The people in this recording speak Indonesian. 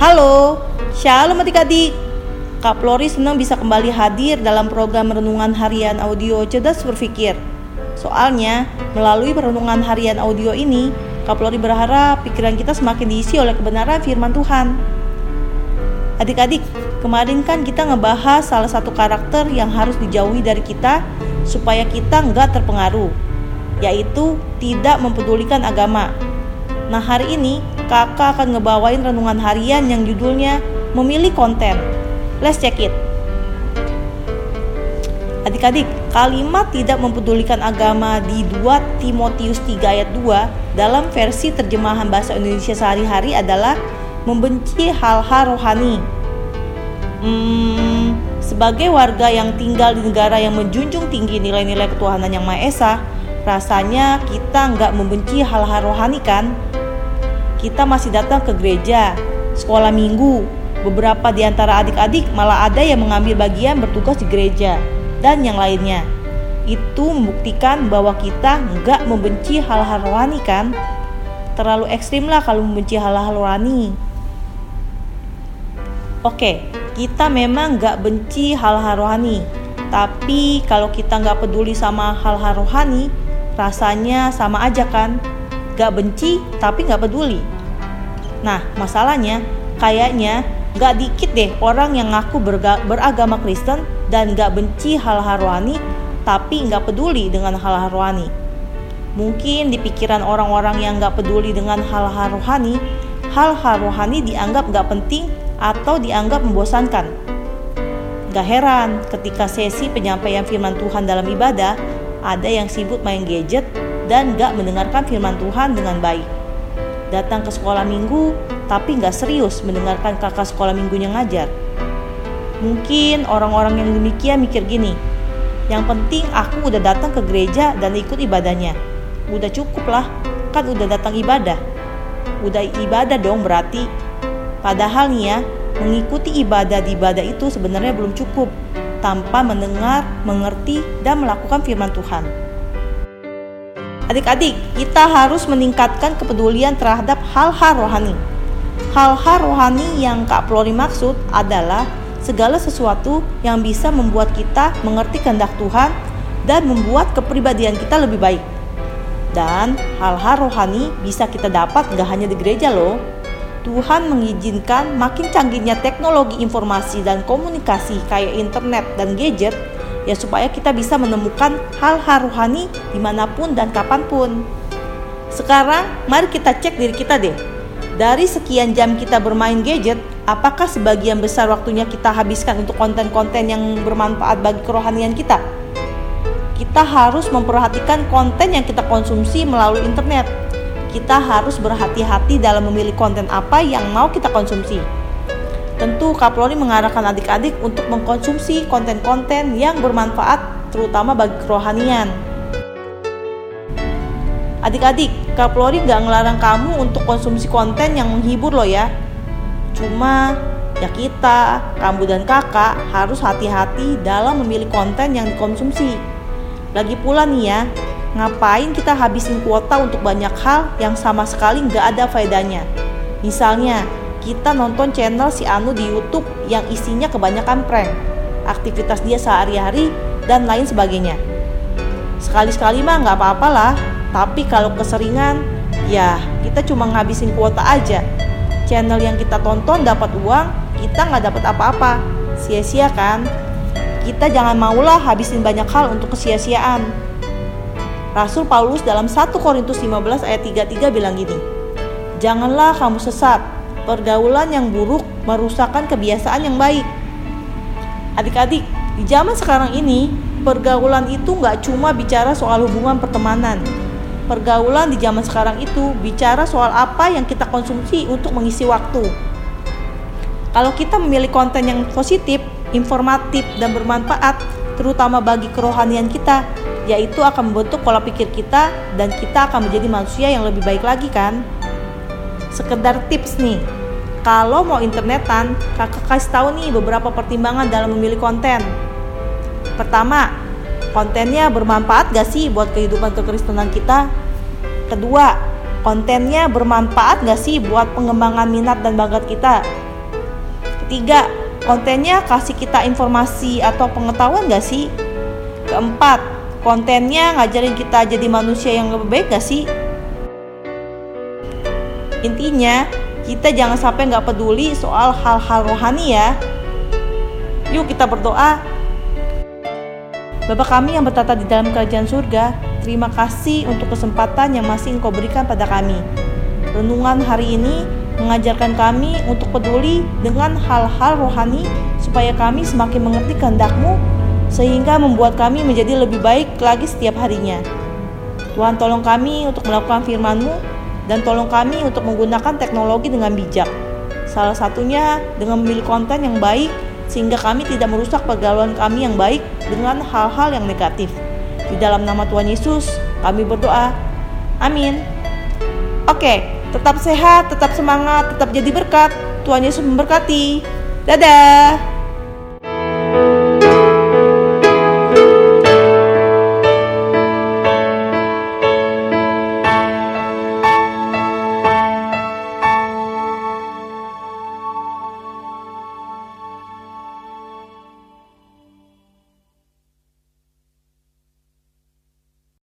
Halo, Shalom adik-adik. Kak Flori senang bisa kembali hadir dalam program Renungan Harian Audio Cerdas Berpikir. Soalnya, melalui renungan harian audio ini, Kak Flori berharap pikiran kita semakin diisi oleh kebenaran firman Tuhan. Adik-adik, kemarin kan kita ngebahas salah satu karakter yang harus dijauhi dari kita supaya kita nggak terpengaruh, yaitu tidak mempedulikan agama. Nah hari ini kakak akan ngebawain renungan harian yang judulnya Memilih Konten. Let's check it. Adik-adik, kalimat tidak mempedulikan agama di 2 Timotius 3 ayat 2 dalam versi terjemahan bahasa Indonesia sehari-hari adalah membenci hal-hal rohani. Hmm, sebagai warga yang tinggal di negara yang menjunjung tinggi nilai-nilai ketuhanan yang Maha Esa, rasanya kita nggak membenci hal-hal rohani kan? Kita masih datang ke gereja, sekolah minggu, beberapa di antara adik-adik malah ada yang mengambil bagian bertugas di gereja, dan yang lainnya. Itu membuktikan bahwa kita nggak membenci hal-hal rohani kan? Terlalu ekstrim lah kalau membenci hal-hal rohani. Oke, kita memang gak benci hal-hal rohani. Tapi kalau kita gak peduli sama hal-hal rohani, rasanya sama aja kan? Gak benci tapi gak peduli. Nah, masalahnya kayaknya gak dikit deh orang yang ngaku beragama Kristen dan gak benci hal-hal rohani tapi gak peduli dengan hal-hal rohani. Mungkin di pikiran orang-orang yang gak peduli dengan hal-hal rohani, hal-hal rohani dianggap gak penting atau dianggap membosankan. Gak heran ketika sesi penyampaian firman Tuhan dalam ibadah, ada yang sibuk main gadget dan gak mendengarkan firman Tuhan dengan baik. Datang ke sekolah minggu, tapi gak serius mendengarkan kakak sekolah minggunya ngajar. Mungkin orang-orang yang demikian mikir gini, yang penting aku udah datang ke gereja dan ikut ibadahnya. Udah cukup lah, kan udah datang ibadah. Udah ibadah dong berarti Padahal nih ya, mengikuti ibadah di ibadah itu sebenarnya belum cukup tanpa mendengar, mengerti, dan melakukan firman Tuhan. Adik-adik, kita harus meningkatkan kepedulian terhadap hal-hal rohani. Hal-hal rohani yang Kak Flori maksud adalah segala sesuatu yang bisa membuat kita mengerti kehendak Tuhan dan membuat kepribadian kita lebih baik. Dan hal-hal rohani bisa kita dapat gak hanya di gereja loh, Tuhan mengizinkan makin canggihnya teknologi informasi dan komunikasi kayak internet dan gadget ya supaya kita bisa menemukan hal-hal rohani di mana pun dan kapan pun. Sekarang mari kita cek diri kita deh. Dari sekian jam kita bermain gadget, apakah sebagian besar waktunya kita habiskan untuk konten-konten yang bermanfaat bagi kerohanian kita? Kita harus memperhatikan konten yang kita konsumsi melalui internet kita harus berhati-hati dalam memilih konten apa yang mau kita konsumsi. Kaplori mengarahkan adik-adik untuk mengkonsumsi konten-konten yang bermanfaat terutama bagi kerohanian. Adik-adik, Kaplori nggak ngelarang kamu untuk konsumsi konten yang menghibur loh ya. Cuma ya kita, kamu dan kakak harus hati-hati dalam memilih konten yang dikonsumsi. Lagi pula nih ya, Ngapain kita habisin kuota untuk banyak hal yang sama sekali nggak ada faedahnya? Misalnya, kita nonton channel si Anu di YouTube yang isinya kebanyakan prank, aktivitas dia sehari-hari, dan lain sebagainya. Sekali-sekali mah nggak apa-apa lah, tapi kalau keseringan, ya kita cuma ngabisin kuota aja. Channel yang kita tonton dapat uang, kita nggak dapat apa-apa. Sia-sia kan? Kita jangan maulah habisin banyak hal untuk kesia-siaan. Rasul Paulus dalam 1 Korintus 15 ayat 33 bilang gini, Janganlah kamu sesat, pergaulan yang buruk merusakkan kebiasaan yang baik. Adik-adik, di zaman sekarang ini, pergaulan itu nggak cuma bicara soal hubungan pertemanan. Pergaulan di zaman sekarang itu bicara soal apa yang kita konsumsi untuk mengisi waktu. Kalau kita memilih konten yang positif, informatif, dan bermanfaat, terutama bagi kerohanian kita, yaitu akan membentuk pola pikir kita dan kita akan menjadi manusia yang lebih baik lagi kan sekedar tips nih kalau mau internetan kakak kasih tahu nih beberapa pertimbangan dalam memilih konten pertama kontennya bermanfaat gak sih buat kehidupan kekristenan kita kedua kontennya bermanfaat gak sih buat pengembangan minat dan bakat kita Ketiga, kontennya kasih kita informasi atau pengetahuan gak sih? Keempat, kontennya ngajarin kita jadi manusia yang lebih baik gak sih? Intinya, kita jangan sampai nggak peduli soal hal-hal rohani ya. Yuk kita berdoa. Bapak kami yang bertata di dalam kerajaan surga, terima kasih untuk kesempatan yang masih engkau berikan pada kami. Renungan hari ini mengajarkan kami untuk peduli dengan hal-hal rohani supaya kami semakin mengerti kehendakmu sehingga membuat kami menjadi lebih baik lagi setiap harinya. Tuhan tolong kami untuk melakukan firman-Mu dan tolong kami untuk menggunakan teknologi dengan bijak. Salah satunya dengan memilih konten yang baik sehingga kami tidak merusak pergaulan kami yang baik dengan hal-hal yang negatif. Di dalam nama Tuhan Yesus, kami berdoa. Amin. Oke, Tetap sehat, tetap semangat, tetap jadi berkat. Tuhan Yesus memberkati. Dadah.